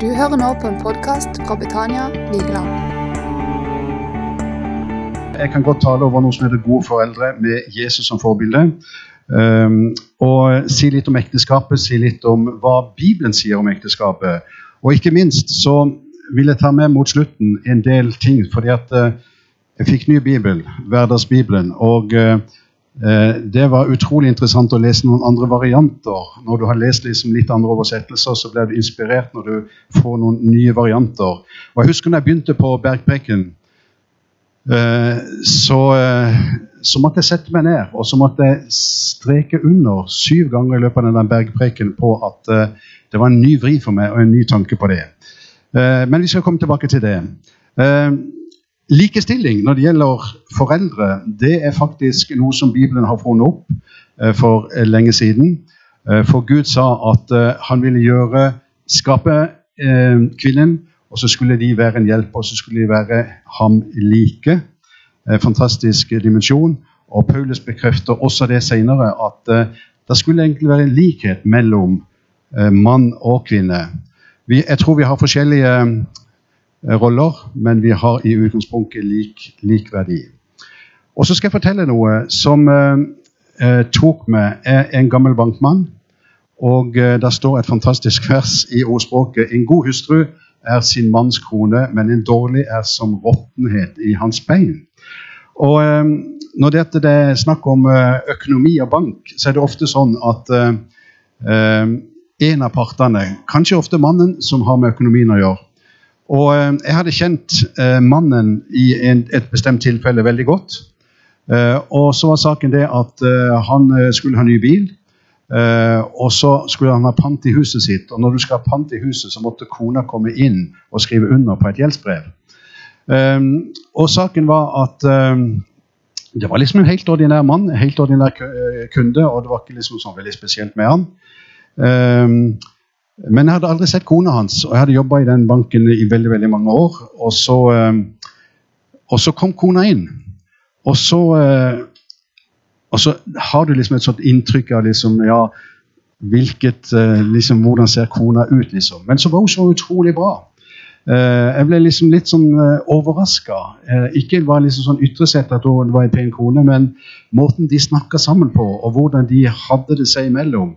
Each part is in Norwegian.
Du hører nå på en podkast fra Betania Vigeland. Jeg kan godt tale over noe som heter gode foreldre med Jesus som forbilde. Um, og si litt om ekteskapet, si litt om hva Bibelen sier om ekteskapet. Og ikke minst så vil jeg ta med mot slutten en del ting, fordi at uh, jeg fikk ny bibel, Hverdagsbibelen. og uh, det var utrolig interessant å lese noen andre varianter. Når du har lest liksom litt andre oversettelser, så blir du inspirert når du får noen nye varianter. Og Jeg husker når jeg begynte på Bergpreken, eh, så, eh, så, måtte jeg sette meg ned og så måtte jeg streke under syv ganger i løpet av den bergpreken på at det var en ny vri for meg og en ny tanke på det. Men vi skal komme tilbake til det. Likestilling når det gjelder foreldre, det er faktisk noe som Bibelen har funnet opp eh, for eh, lenge siden. Eh, for Gud sa at han ville gjøre, skape kvinnen, og så skulle de være en hjelp, og så skulle de være ham like. Fantastisk dimensjon. Og Paulus bekrefter også det senere, at det skulle egentlig være likhet mellom mann og kvinne. jeg tror vi har forskjellige roller, men vi har i utgangspunktet lik, lik verdi. Og så skal jeg fortelle noe som eh, eh tok meg er en gammel bankmann. Og eh, der står et fantastisk vers i ordspråket. En god hustru er sin manns krone, men en dårlig er som råttenhet i hans bein. Og eh, når dette det er snakk om eh, økonomi og bank, så er det ofte sånn at en av partene, kanskje ofte mannen, som har med økonomien å gjøre, og eh, jeg hadde kjent eh, mannen i et bestemt tilfelle veldig godt. Eh, og så var saken det at han skulle ha ny bil. og så skulle han ha pant i huset sitt. Og når du skal ha pant i huset, så måtte kona komme inn og skrive under på et gjeldsbrev. og saken var at det var liksom en helt ordinær mann, en helt ordinær kunde, og det var ikke liksom sånn veldig spesielt med han. Men jeg hadde aldri sett kona hans, og jeg hadde jobba i den banken i veldig veldig mange år. Og så, eh, og så kom kona inn. Og så, eh, og så, har du liksom et sånt inntrykk av liksom, ja, hvilket, eh, liksom, hvordan ser kona ut, liksom. Men så var hun så utrolig bra. Jeg ble liksom litt sånn overraska. Ikke var liksom sånn ytre sett at hun var en pen kone, men måten de snakka sammen på, og hvordan de hadde det seg imellom.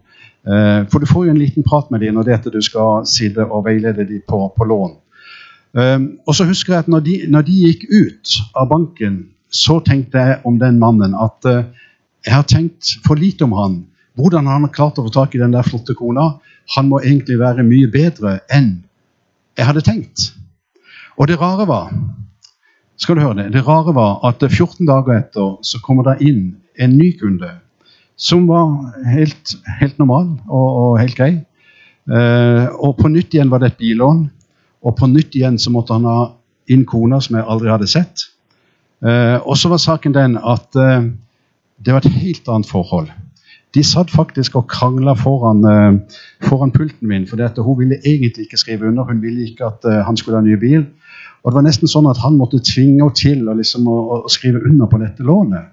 Eh, for du får jo en liten prat med dem når det er at du skal sitte og veilede dem på, på lån. Um, og så husker jeg at når de, når de, gikk ut av banken, så tenkte jeg om den mannen at uh, jeg har tenkt for lite om han. Hvordan han har klart å få tak i den der flotte kona. Han må egentlig være mye bedre enn jeg hadde tenkt. Og det rare var skal du høre det, det rare var at 14 dager etter så kommer det inn en ny kunde som var helt, helt normal og, og, helt grei. Eh, og på nytt igjen var det et billån, og på nytt igjen så måtte han ha inn kona som jeg aldri hadde sett. Eh, og så var saken den at eh, det var et helt annet forhold. De satt faktisk og krangla foran, eh, foran, pulten min, for hun ville egentlig ikke skrive under. Hun ville ikke at eh, han skulle ha ny bil. Og det var nesten sånn at han måtte tvinge henne til å, liksom, å, å skrive under på dette lånet.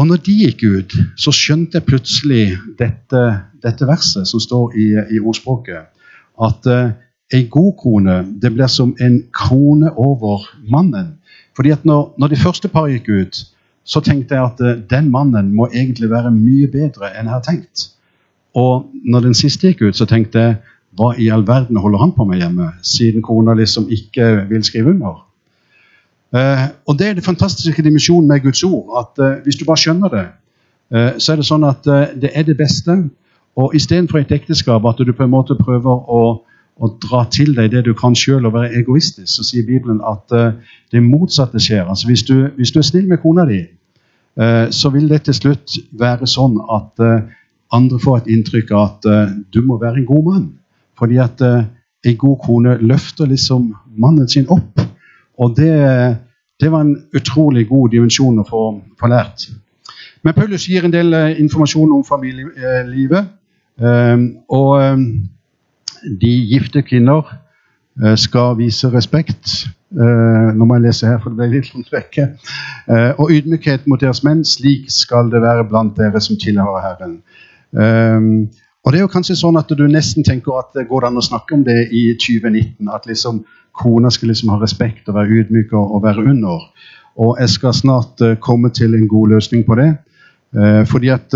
Og når de gikk ut, så skjønte jeg plutselig dette, dette verset som står i, i ordspråket. At uh, en god krone det blir som en krone over mannen. Fordi at når, når de første par gikk ut, så tenkte jeg at uh, den mannen må egentlig være mye bedre enn jeg har tenkt. Og når den siste gikk ut, så tenkte jeg hva i all verden holder han på med hjemme, siden kona liksom ikke vil skrive under? Eh, og Det er det fantastiske dimensjonen med Guds ord. at eh, Hvis du bare skjønner det, eh, så er det sånn at det er det beste. Og istedenfor et ekteskap at du på en måte prøver å, å dra til deg det du kan sjøl, og være egoistisk, så sier Bibelen at det motsatte skjer. Altså Hvis du, hvis du er snill med kona di, så vil det til slutt være sånn at andre får et inntrykk av at du må være en god mann. Fordi at en god kone løfter liksom mannen sin opp. Og det, det, var en utrolig god dimensjon å få, få, lært. Men Paulus gir en del uh, informasjon om familielivet. Uh, og uh, de gifte kvinner eh, skal vise respekt. nå må jeg lese her, for det ble litt langt vekke. og ydmykhet mot deres menn. Slik skal det være blant dere som tilhører Herren. Og det er jo kanskje sånn at du nesten tenker at det går an å snakke om det i 2019. At liksom kona skal liksom ha respekt og være ydmyk og, være under. Og jeg skal snart uh, komme til en god løsning på det. Uh, fordi at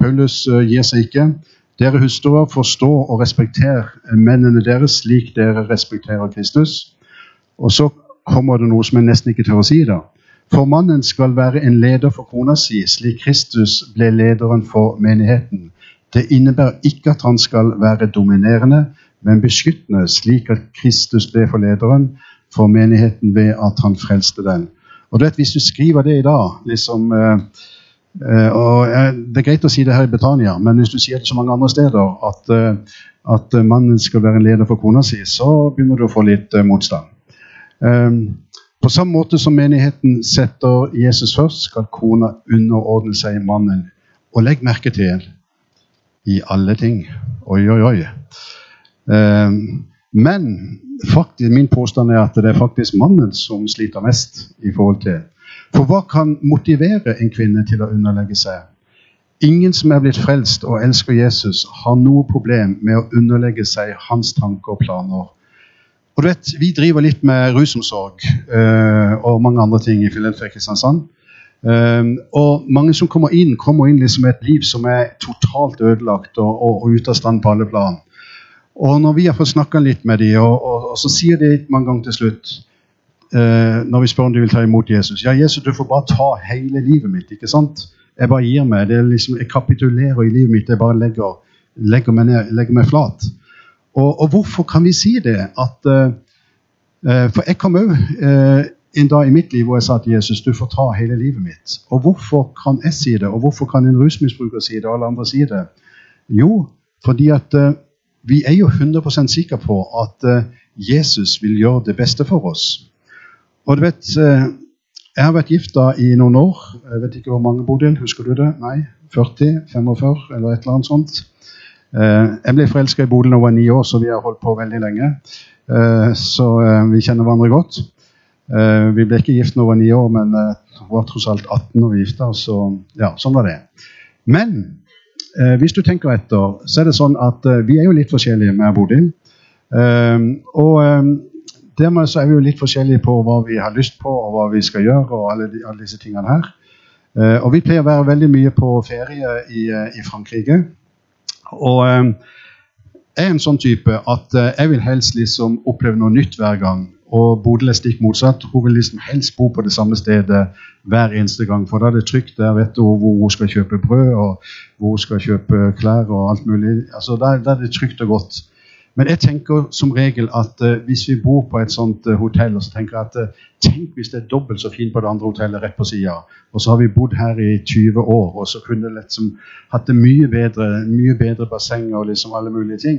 Paulus gir seg ikke. Dere hustruer, forstå og respekter mennene deres slik dere respekterer Kristus. Og så kommer det noe som jeg nesten ikke tør å si. da. For mannen skal være en leder for kona si, slik Kristus ble lederen for menigheten. Det innebærer ikke at han skal være dominerende, men beskyttende, slik at Kristus ble for lederen for menigheten ved at han frelste den. Og du vet, Hvis du skriver det i dag liksom, eh, eh, og eh, Det er greit å si det her i Betania, men hvis du sier det så mange andre steder at, at mannen skal være en leder for kona si, så begynner du å få litt motstand. På samme måte som menigheten setter Jesus først, skal kona underordne seg mannen. Og legg merke til i alle ting. Oi, oi, oi. Eh, men faktisk, min påstand er at det er faktisk mannen som sliter mest. i forhold til. For hva kan motivere en kvinne til å underlegge seg? Ingen som er blitt frelst og elsker Jesus, har noe problem med å underlegge seg hans tanker og planer. Og du vet, Vi driver litt med rusomsorg eh, og mange andre ting i Filadelfia Kristiansand. Um, og mange som kommer inn, kommer inn liksom et liv som er totalt ødelagt og, og, og ute av stand på alle plan. Og når vi har fått snakka litt med dem, og, og, så sier de mange ganger til slutt uh, Når vi spør om de vil ta imot Jesus Ja, Jesus, du får bare ta hele livet mitt. ikke sant? Jeg bare gir meg. liksom, Jeg kapitulerer i livet mitt. Jeg bare legger, legger, meg, ned, legger meg, flat. Og, hvorfor kan vi si det? At, uh, uh, for jeg kom òg en dag i mitt liv hvor jeg sa til Jesus du får ta hele livet mitt. Og hvorfor kan jeg si det, og hvorfor kan en rusmisbruker si det, og alle andre si det? Jo, fordi at uh, vi er jo 100% sikre på at uh, Jesus vil gjøre det beste for oss. Og du vet, uh, jeg har vært gifta i noen år. Jeg vet ikke hvor mange, Bodil. Husker du det? Nei? 40? 45? Eller et eller annet sånt. Jeg ble forelska i Bodil da jeg var ni år, så vi har holdt på veldig lenge. Så vi kjenner hverandre godt. Uh, vi ble ikke gift når hun var ni år, men uh, var tross alt 18 når vi gifta oss. Så ja, sånn var det. Men uh, hvis du tenker etter, så er det sånn at vi er jo litt forskjellige med Bodil. og dermed så er vi jo litt forskjellige på hva vi har lyst på, og hva vi skal gjøre, og alle, de, alle disse tingene her. og vi pleier å være veldig mye på ferie i, i Frankrike. Og jeg er en sånn type at jeg vil helst liksom oppleve noe nytt hver gang. Og Bodil er stikk motsatt. Hun vil liksom helst bo på det samme stedet hver eneste gang. For da er det trygt der, vet du hvor hun skal kjøpe brød, og hvor hun skal kjøpe klær og alt mulig. Altså, Der, er det trygt og godt. Men jeg tenker som regel at uh, hvis vi bor på et sånt uh, hotell, så tenker jeg at uh, tenk hvis det er dobbelt så fint på det andre hotellet rett på sida, og så har vi bodd her i 20 år, og så kunne liksom hatt det mye bedre, mye bedre basseng og liksom alle mulige ting.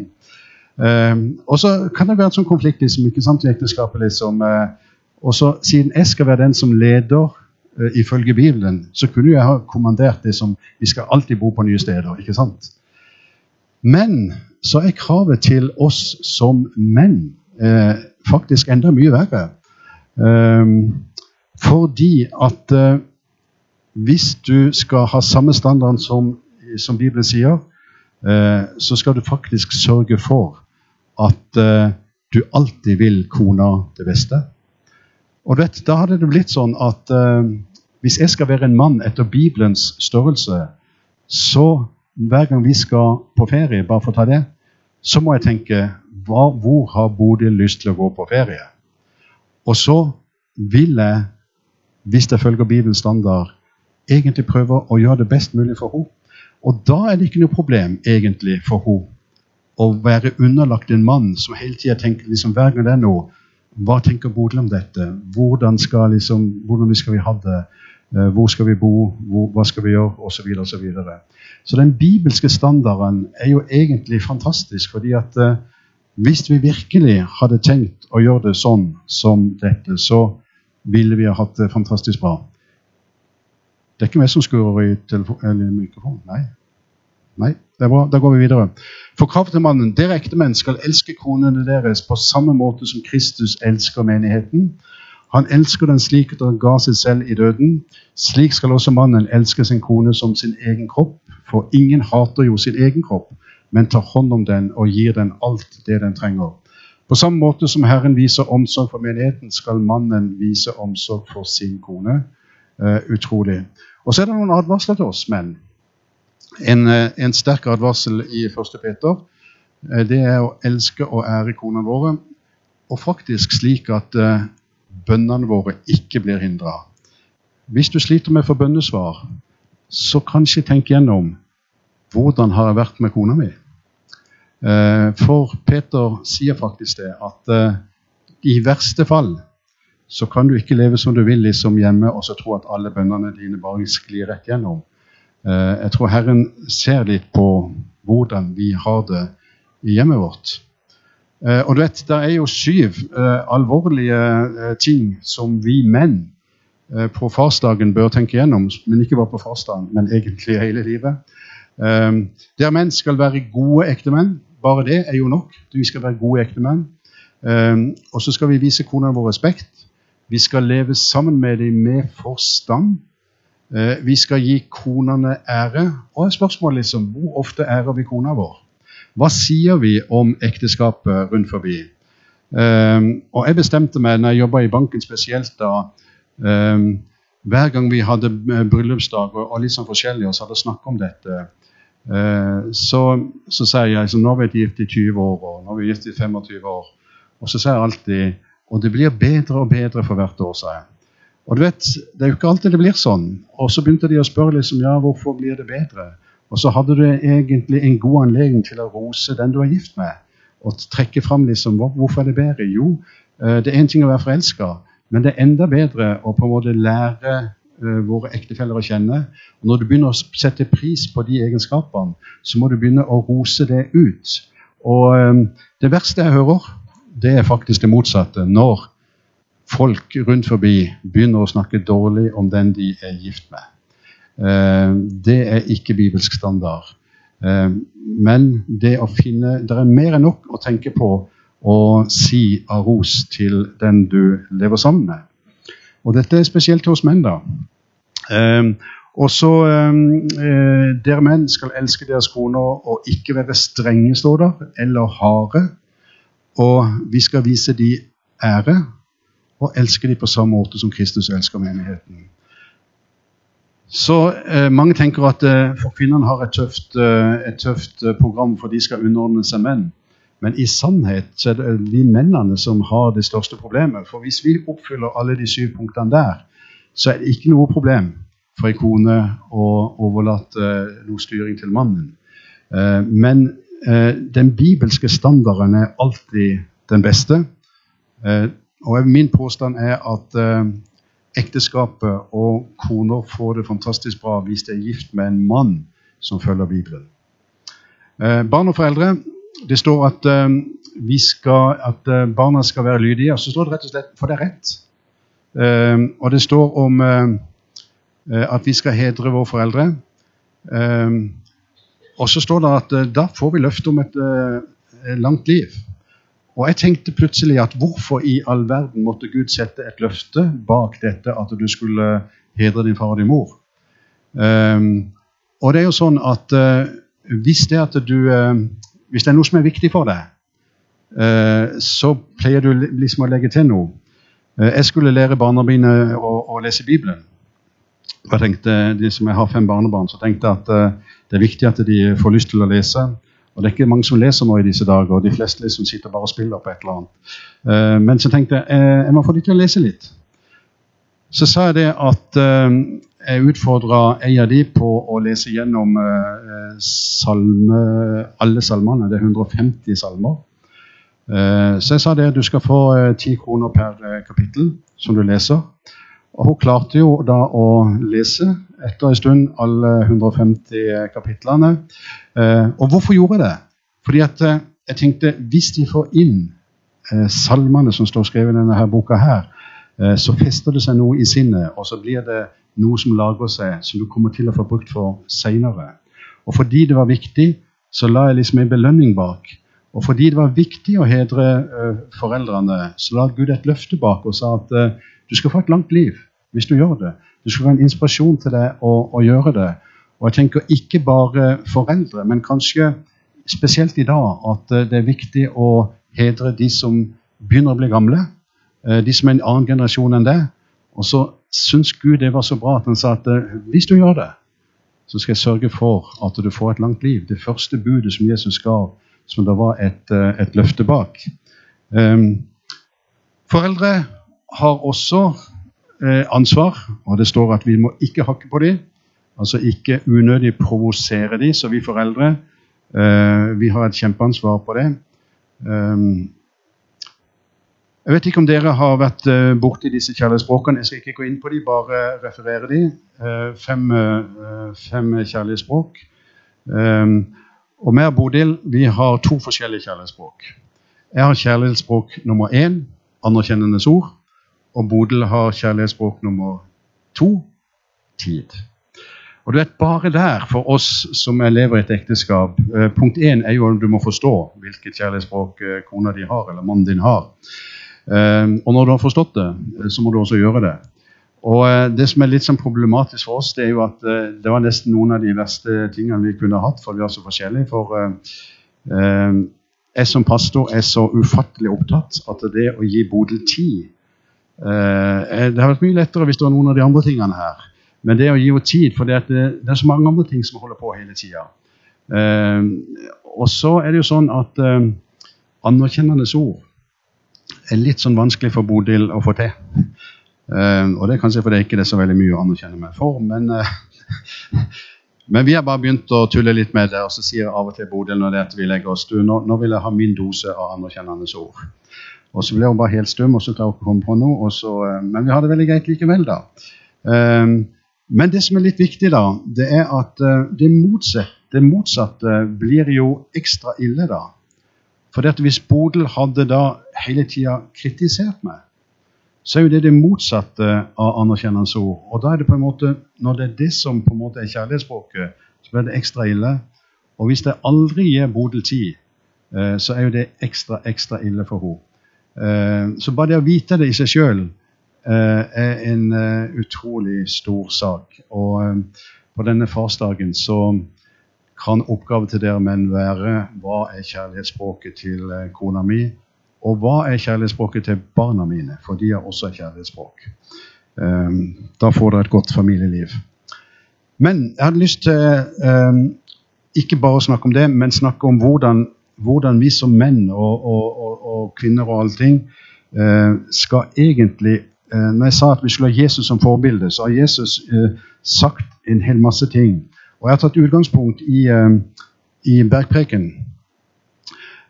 Um, og så kan det være en sånn konflikt liksom, ikke sant, i ekteskapet. liksom, uh, og så Siden jeg skal være den som leder uh, ifølge Bibelen, så kunne jeg ha kommandert det som vi skal alltid bo på nye steder. ikke sant? Men så er kravet til oss som menn uh, faktisk enda mye verre. Um, fordi at hvis du skal ha samme standard som, som Bibelen sier, så skal du faktisk sørge for at uh, du alltid vil kona det beste. Og vet, Da hadde det blitt sånn at uh, hvis jeg skal være en mann etter Bibelens størrelse, så hver gang vi skal på ferie, bare for å ta det, så må jeg tenke hva, hvor har Bodil lyst til å gå på ferie? Og så vil jeg, hvis jeg følger Bibelens standard, egentlig prøve å gjøre det best mulig for henne. Og da er det ikke noe problem egentlig for henne å være underlagt en mann som hele tida tenker liksom, hver gang det er noe Hva tenker Bodil om dette? Hvordan skal, liksom, hvordan skal vi ha det? Eh, hvor skal vi bo? Hvor, hva skal vi gjøre? Og så videre, og så videre. Så den bibelske standarden er jo egentlig fantastisk. fordi at eh, hvis vi virkelig hadde tenkt å gjøre det sånn som dette, så ville vi ha hatt det fantastisk bra. Det er ikke meg som skurrer i mikrofonen. Nei. Nei, det er bra. Da går vi videre. For krav til mannen. Dere ektemenn skal elske konene deres på samme måte som Kristus elsker menigheten. Han elsker den slik at han ga seg selv i døden. Slik skal også mannen elske sin kone som sin egen kropp. For ingen hater jo sin egen kropp, men tar hånd om den og gir den alt det den trenger. På samme måte som Herren viser omsorg for menigheten, skal mannen vise omsorg for sin kone. Uh, utrolig. Og så er det noen advarsler til oss menn. En, uh, en sterk advarsel i 1. Peter uh, det er å elske og ære konene våre, og faktisk slik at bønnene våre ikke blir hindra. Hvis du sliter med å få bønnesvar, så kanskje tenk gjennom hvordan har jeg vært med kona mi. Eh, for Peter sier faktisk det, at eh, i verste fall så kan du ikke leve som du vil liksom hjemme og så tro at alle bønnene dine bare sklir rett gjennom. Eh, jeg tror Herren ser litt på hvordan vi har det i hjemmet vårt. Og du vet, Det er jo syv alvorlige ting som vi menn på farsdagen bør tenke gjennom, men ikke bare på farsdagen, men egentlig hele livet. Der menn skal være gode ektemenn, bare det er jo nok. Vi skal være gode ektemenn. Og så skal vi vise konene vår respekt. Vi skal leve sammen med dem med forstand. Uh, vi skal gi konene ære. Og spørsmålet liksom, hvor ofte ærer vi kona vår? Hva sier vi om ekteskapet rundt forbi? Um, og jeg bestemte meg når jeg jobba i banken spesielt da um, Hver gang vi hadde bryllupsdag og, og litt sånn forskjellig, og så hadde snakket om dette Eh, så, så sier jeg så nå har vi vært gift i 20 år, og nå har vi gift i 25 år. Og så sier jeg alltid Og det blir bedre og bedre for hvert år, sa jeg. Og du vet, Det er jo ikke alltid det blir sånn. Og så begynte de å spørre liksom, ja, hvorfor blir det bedre. Og så hadde du egentlig en god anledning til å rose den du er gift med. Og trekke fram liksom, hvorfor er det bedre. Jo, eh, det er én ting å være forelska, men det er enda bedre å på en måte lære Eh, våre ektefeller å kjenne. Og Når du begynner å sette pris på de egenskapene, så må du begynne å rose det ut. Og eh, Det verste jeg hører, det er faktisk det motsatte. Når folk rundt forbi begynner å snakke dårlig om den de er gift med. Eh, det er ikke bibelsk standard. Men det å finne Det er mer enn nok å tenke på å si av ros til den du lever sammen med. Og dette er spesielt hos menn. da. Også og så um, uh, Dere menn skal elske deres koner og ikke være strenge, står der, eller harde. Og vi skal vise de ære og elske de på samme måte som Kristus elsker menigheten. Så eh, Mange tenker at eh, for kvinnene har et tøft, et tøft program, for de skal underordne seg menn. Men i sannhet så er det de mennene som har det største problemet. For hvis vi oppfyller alle de syv punktene der, så er det ikke noe problem for ei kone å overlate eh, noe styring til mannen. Eh, men eh, den bibelske standarden er alltid den beste. Og min påstand er at ekteskapet og koner får det fantastisk bra hvis de er gift med en mann som følger Bibelen. Barn og foreldre det står at, uh, skal, at uh, barna skal være lydige. Og så står det rett og slett for det er rett. Uh, og det står om at vi skal hedre våre foreldre. og så står det at da får vi løfte om et langt liv. Og jeg tenkte plutselig at hvorfor i all verden måtte Gud sette et løfte bak dette at du skulle hedre din far og din mor? og det er jo sånn at hvis det at du hvis det er noe som er viktig for deg, uh, så pleier du liksom å legge til noe. Jeg skulle lære barna mine å, å lese Bibelen. Og jeg tenkte, de som jeg har fem barnebarn, så tenkte jeg at det er viktig at de får lyst til å lese. Og det er ikke mange som leser nå i disse dager, og de fleste liksom sitter bare og spiller på et eller annet. Men så tenkte jeg jeg må få dem til å lese litt. Så sa jeg det at jeg utfordra ei av de på å lese gjennom eh, salme, alle salmene. Det er 150 salmer. Eh, så jeg sa det du skal få eh, ti kroner per eh, kapittel som du leser. Og hun klarte jo da å lese etter en stund alle 150 eh, kapitlene. Eh, og hvorfor gjorde jeg det? Fordi at jeg tenkte hvis de får inn salmene som står skrevet i denne her boka her, så fester det seg noe i sinnet, og så blir det noe som lager seg, som du kommer til å få brukt for seinere. Og fordi det var viktig, så la jeg liksom en belønning bak. Og fordi det var viktig å hedre foreldrene, så la Gud et løfte bak og sa at du skal få et langt liv hvis du gjør det. Det skal være en inspirasjon til deg å, å gjøre det. Og jeg tenker ikke bare foreldre, men kanskje spesielt i dag at eh, det er viktig å hedre de som begynner å bli gamle. eh, De som er en annen generasjon enn deg. Og så syns Gud det var så bra at han sa at eh, hvis du gjør det, så skal jeg sørge for at du får et langt liv. Det første budet som Jesus gav, som det var et, et løfte bak. Um, foreldre har også ansvar, og det står at vi må ikke hakke på dem. Altså ikke unødig provosere dem, så vi foreldre eh, vi har et kjempeansvar på det. Um, jeg vet ikke om dere har vært uh, borti disse kjærlighetsspråkene. Jeg skal ikke gå inn på dem, bare referere dem. Fem, fem kjærlighetsspråk. Um, og meg og Bodil vi har to forskjellige kjærlighetsspråk. Jeg har kjærlighetsspråk nummer én, anerkjennende ord. Og Bodil har kjærlighetsspråk nummer to, tid. Og du vet, Bare der, for oss som lever i et ekteskap Punkt én er jo at du må forstå hvilket kjærlighetsspråk kona di har, eller mannen din har. Eh, og når du har forstått det, så må du også gjøre det. Og uh, Det som er litt sånn problematisk for oss, det er jo at uh, det var nesten noen av de verste tingene vi kunne hatt, for vi er så forskjellige. For jeg som pastor er så ufattelig opptatt at det å gi Bodil tid Det har vært mye lettere hvis det var noen av de andre tingene her. Men det å gi henne tid, for det, er så mange andre ting som holder på hele tida. og så er det jo sånn at anerkjennende ord er litt sånn vanskelig for Bodil å få til. Og det er kanskje fordi det ikke er så veldig mye å anerkjenne meg for. Men, men, vi har bare begynt å tulle litt med det, og så sier jeg av og til Bodil når det at vi legger oss du, nå, nå, vil jeg ha min dose av anerkjennende ord. Og så ble hun bare helt stum, og så klarer hun ikke å komme på noe. Så, uh, men vi har det veldig greit likevel, da. men det som er litt viktig, da, det er at det, motsatte, det motsatte blir jo ekstra ille, da. For at hvis Bodil hadde da hele tida kritisert meg, så er jo det det motsatte av anerkjennende ord. Og da er det på en måte, Når det er det som på en måte er kjærlighetsspråket, så blir det ekstra ille. Og hvis jeg aldri gir Bodil tid, eh, så er jo det ekstra, ekstra ille for henne. Eh, så bare det å vite det i seg sjøl eh, er en utrolig stor sak. Og på denne farsdagen så kan oppgaven til dere menn være hva er kjærlighetsspråket til eh, kona mi, og hva er kjærlighetsspråket til barna mine, for de har også kjærlighetsspråk. Da får dere et godt familieliv. Men jeg hadde lyst til ikke bare å snakke om det, men snakke om hvordan, hvordan vi som menn og, og, og, og kvinner og allting uh, skal egentlig uh, Når jeg sa at vi skulle ha Jesus som forbilde, så har Jesus uh, sagt en hel masse ting og jeg har tatt utgangspunkt i, i bergpreken.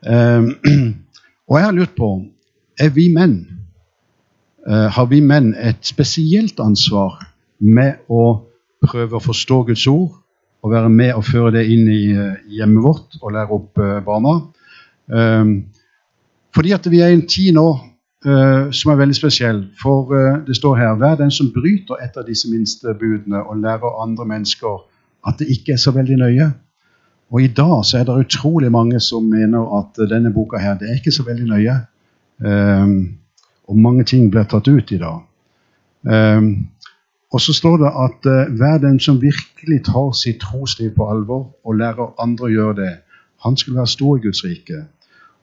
Og jeg har lurt på er vi menn Har vi menn et spesielt ansvar med å prøve å forstå Guds ord og være med og føre det inn i hjemmet vårt og lære opp barna? fordi at vi er i en tid nå som er veldig spesiell. For det står her Vær den som bryter et av disse minste budene og lærer andre mennesker at det ikke er så veldig nøye. Og i dag så er det utrolig mange som mener at denne boka her, det er ikke så veldig nøye. Um, og mange ting blir tatt ut i dag. Um, og så står det at hver den som virkelig tar sitt trosliv på alvor og lærer andre å gjøre det, han skal være stor i Guds rike.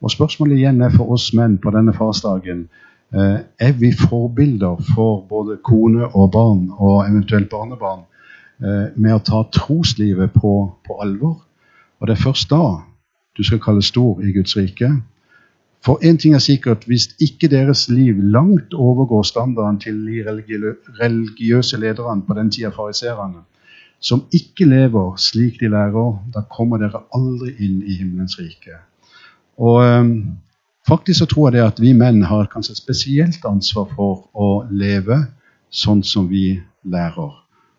Og spørsmålet igjen er for oss menn på denne farsdagen uh, er vi forbilder for både kone og barn og eventuelt barnebarn Eh, med å ta troslivet på, på, alvor. Og det er først da du skal kalles stor i Guds rike. For én ting er sikkert, hvis ikke deres liv langt overgår standarden til de religiøse lederne på den tida, fariserene, som ikke lever slik de lærer, da kommer dere aldri inn i himmelens rike. Og um, faktisk så tror jeg det at vi menn har kanskje et spesielt ansvar for å leve sånn som vi lærer.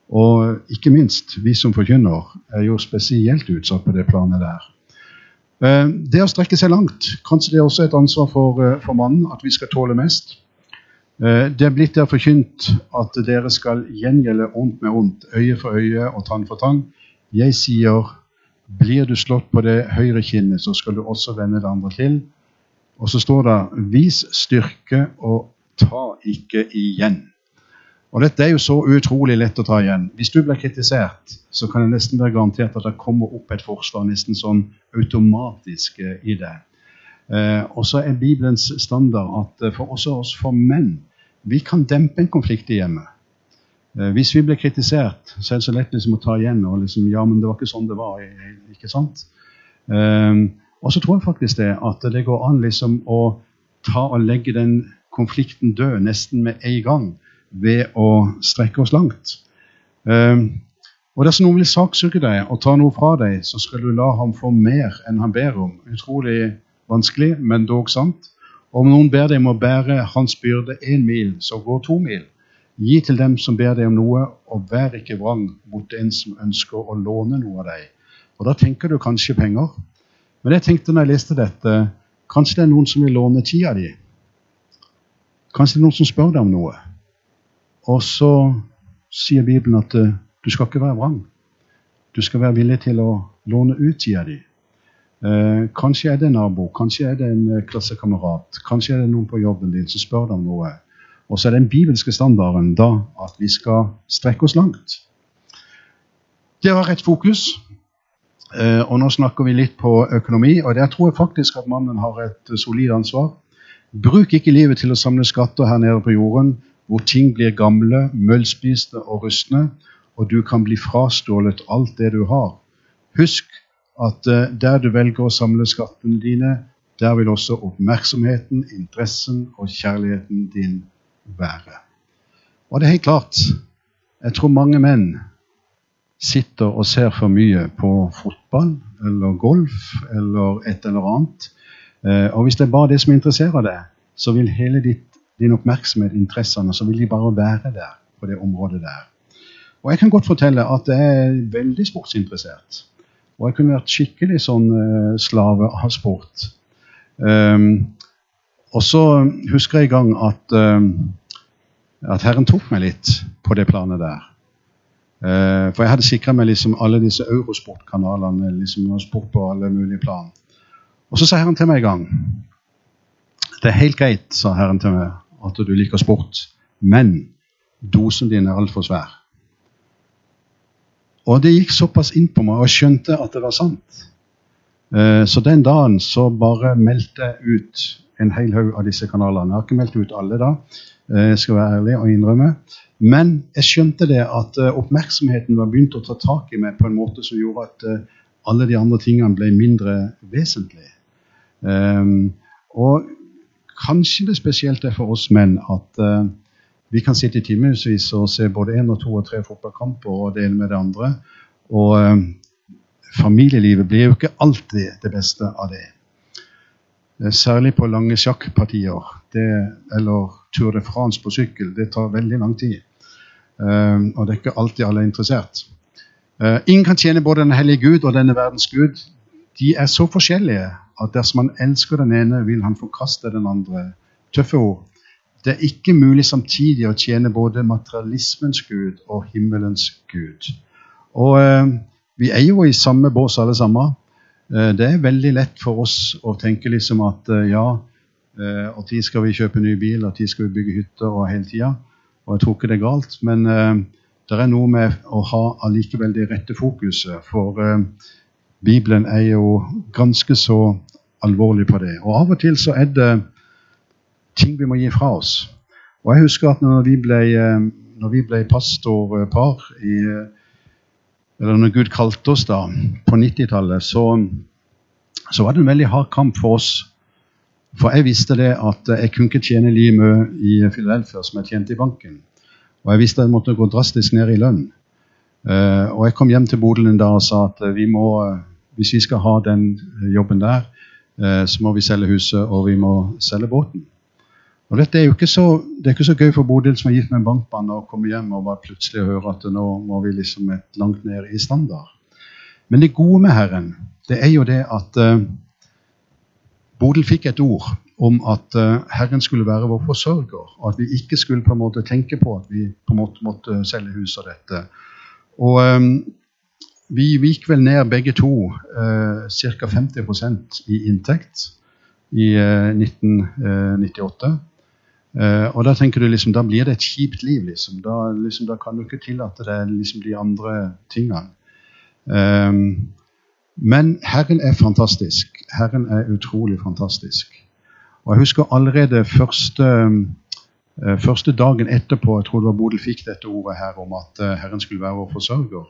Og ikke minst, vi som forkynner, er jo spesielt utsatt på det planet der. Eh, det å strekke seg langt, kanskje det er også et ansvar for, eh, for mannen, at vi skal tåle mest. Eh, det er blitt der forkynt at dere skal gjengjelde ondt med ondt, øye for øye og tann for tann. Jeg sier, blir du slått på det høyre kinnet, så skal du også vende det andre til. Og så står det, vis styrke og ta ikke igjen. Og dette er jo så utrolig lett å ta igjen. Hvis du blir kritisert, så kan det nesten være garantert at det kommer opp et forsvar nesten sånn automatisk eh, i det. Eh, og så er Bibelens standard at eh, for også oss for menn vi kan dempe en konflikt i hjemmet. Hvis vi blir kritisert, så er det så lett liksom å ta igjen og liksom Ja, men det var ikke sånn det var. ikke sant? Og så tror jeg faktisk det at det går an liksom å ta og legge den konflikten død nesten med en gang ved å strekke oss langt. Um, og Dersom noen vil saksøke deg og ta noe fra deg, så skal du la ham få mer enn han ber om. Utrolig vanskelig, men dog sant. Om noen ber deg om å bære hans byrde én mil, så gå to mil. Gi til dem som ber deg om noe, og vær ikke vrang mot en som ønsker å låne noe av deg. Og Da tenker du kanskje penger. Men jeg tenkte når jeg leste dette, kanskje det er noen som vil låne tida di. Kanskje det er noen som spør deg om noe. Og så sier Bibelen at uh, du skal ikke være vrang. Du skal være villig til å låne ut tida di. Uh, kanskje er det en nabo, kanskje er det en uh, klassekamerat, kanskje er det noen på jobben din som spør deg om noe. Og så er den bibelske standarden da at vi skal strekke oss langt. Det var rett fokus. og nå snakker vi litt på økonomi, og der tror jeg faktisk at mannen har et solid ansvar. Bruk ikke livet til å samle skatter her nede på jorden, hvor ting blir gamle, møllspiste og rustne, og du kan bli frastjålet alt det du har. Husk at uh, der du velger å samle skattene dine, der vil også oppmerksomheten, interessen og kjærligheten din være. Og det er helt klart, jeg tror mange menn sitter og ser for mye på fotball eller golf eller et eller annet. Uh, og hvis det er bare det som interesserer deg, så vil hele ditt din oppmerksomhet, interessene, så vil de bare være der på det området der. Og jeg kan godt fortelle at jeg er veldig sportsinteressert. Og jeg kunne vært skikkelig sånn uh, slave av sport. Um, og så husker jeg en gang at, um, at Herren tok meg litt på det planet der. Uh, for jeg hadde sikra meg liksom alle disse eurosportkanalene, liksom sport på alle mulige plan. Og så sa Herren til meg en gang Det er helt greit, sa Herren til meg, at du liker sport, men dosen din er altfor svær. Og det gikk såpass inn på meg, og skjønte at det var sant. Eh, så den dagen så bare meldte jeg ut en hel haug av disse kanalene. Jeg har ikke meldt ut alle da, eh, jeg skal være ærlig og innrømme. Men jeg skjønte det at eh, oppmerksomheten var begynt å ta tak i meg på en måte som gjorde at alle de andre tingene ble mindre vesentlige. Og kanskje det spesielt er for oss menn at uh, vi kan sitte i timevis og se både én og to og tre fotballkamper og dele med det andre. Og uh, familielivet blir jo ikke alltid det beste av det. Uh, særlig på lange sjakkpartier det, eller Tour de France på sykkel. Det tar veldig lang tid. og det er ikke alltid alle er interessert. ingen kan tjene både den hellige Gud og denne verdens Gud. De er så forskjellige at dersom han elsker den ene, vil han forkaste den andre. Tøffe ord. Det er ikke mulig samtidig å tjene både materialismens gud og himmelens gud. Og eh, vi er jo i samme bås alle sammen. Eh, det er veldig lett for oss å tenke liksom at eh, ja, eh, og tid skal vi kjøpe ny bil, og tid skal vi bygge hytter og hele tida. Og jeg tror ikke det er galt, men eh, det er noe med å ha allikevel det rette fokuset. For eh, Bibelen er jo ganske så alvorlig på det. Og av og til så er det ting vi må gi fra oss. Og jeg husker at når vi ble, eh, når vi ble pastorpar i Eller når Gud kalte oss da, på 90-tallet, så, så var det en veldig hard kamp for oss. For jeg visste det at jeg kunne ikke tjene like mye i Filadelfia som jeg tjente i banken. Og jeg visste at jeg måtte gå drastisk ned i lønn. Uh, og jeg kom hjem til Bodølen da og sa at vi må, hvis vi skal ha den jobben der, Eh, så må vi selge huset, og vi må selge båten. Og dette er jo ikke så, Det er ikke så gøy for Bodil som er gift med en bankmann, å komme hjem og bare plutselig høre at nå må vi liksom langt ned i standard. Men det gode med Herren, det er jo det at uh, Bodil fikk et ord om at uh, Herren skulle være vår forsørger, og at vi ikke skulle på en måte tenke på at vi på en måte måtte selge hus og dette. Og um, vi gikk vel ned begge to eh, ca. 50% i inntekt i eh, 1998. Eh, og da tenker du liksom, da blir det et kjipt liv. liksom. Da, liksom, da kan du ikke tillate deg liksom de andre tingene. Um, men Herren er fantastisk. Herren er utrolig fantastisk. Og Jeg husker allerede første, uh, første dagen etterpå jeg tror det var Bodil fikk dette ordet her om at uh, Herren skulle være vår forsørger.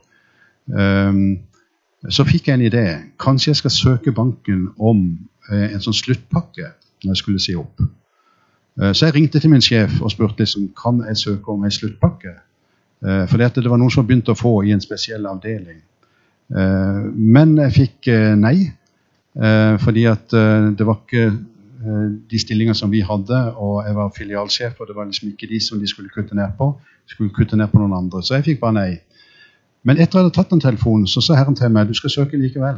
Så fikk jeg en idé. Kanskje jeg skal søke banken om uh, en sånn sluttpakke når jeg skulle si opp. Så jeg ringte til min sjef og spurte liksom, kan jeg søke om en sluttpakke. For det var noen som begynte å få i en spesiell avdeling. Eh, men jeg fikk eh, nei, eh, fordi at det var ikke de stillingene som vi hadde, og jeg var filialsjef, og det var liksom ikke de som de skulle kutte ned på. De skulle kutte ned på noen andre. Så jeg fikk bare nei. Men etter at jeg hadde tatt den telefonen, så sa Herren til meg du skal søke likevel.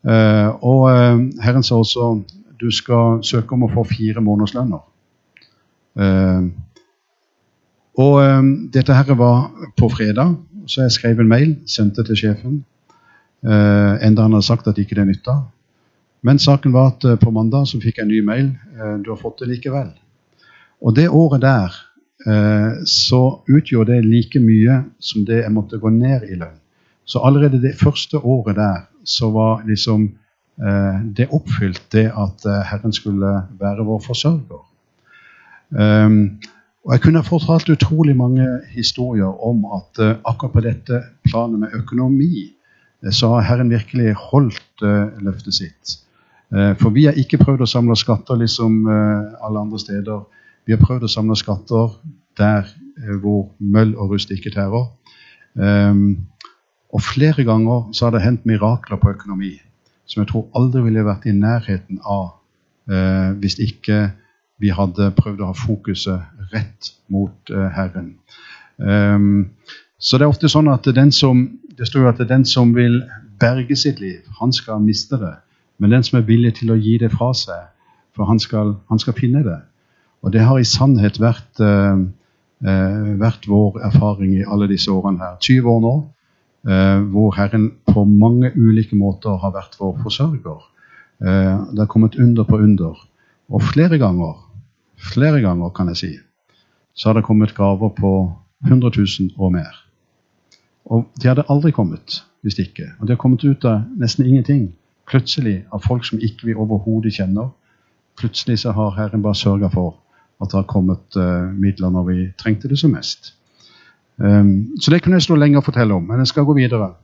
Uh, og uh, Herren sa også du skal søke om å få fire månedslønner. Uh, og dette her var på fredag. Så jeg skrev en mail, sendte til sjefen. Enda han hadde sagt at ikke det nytta. Men saken var at på mandag så fikk jeg en ny mail. Du har fått det likevel. Og det året der så utgjorde det like mye som det jeg måtte gå ned i lønn. Så allerede det første året der så var liksom det oppfylt, det at Herren skulle være vår forsørger. Um, og Jeg kunne fortalt utrolig mange historier om at akkurat på dette planet med økonomi, så har Herren virkelig holdt løftet sitt. for vi har ikke prøvd å samle skatter liksom alle andre steder. Vi har prøvd å samle skatter der hvor møll og rust ikke tærer. Um, og flere ganger så har det hendt mirakler på økonomi som jeg tror aldri ville vært i nærheten av hvis ikke vi hadde prøvd å ha fokuset rett mot uh, Herren. Um, så det er ofte sånn at den som, det står jo at den som vil berge sitt liv, han skal miste det. Men den som er villig til å gi det fra seg, for han skal, han skal finne det. Og det har i sannhet vært, uh, uh, vært vår erfaring i alle disse årene her. 20 år nå, hvor Herren på mange ulike måter har vært vår forsørger. det har kommet under på under. Og flere ganger flere ganger, kan jeg si, så har det kommet gaver på 100 000 og mer. Og de hadde aldri kommet hvis ikke. Og de har kommet ut av nesten ingenting. Plutselig av folk som ikke vi overhodet kjenner. Plutselig så har Herren bare sørga for at det har kommet uh, midler når vi trengte det som mest. Um, så det kunne jeg stå lenge og fortelle om, men jeg skal gå videre.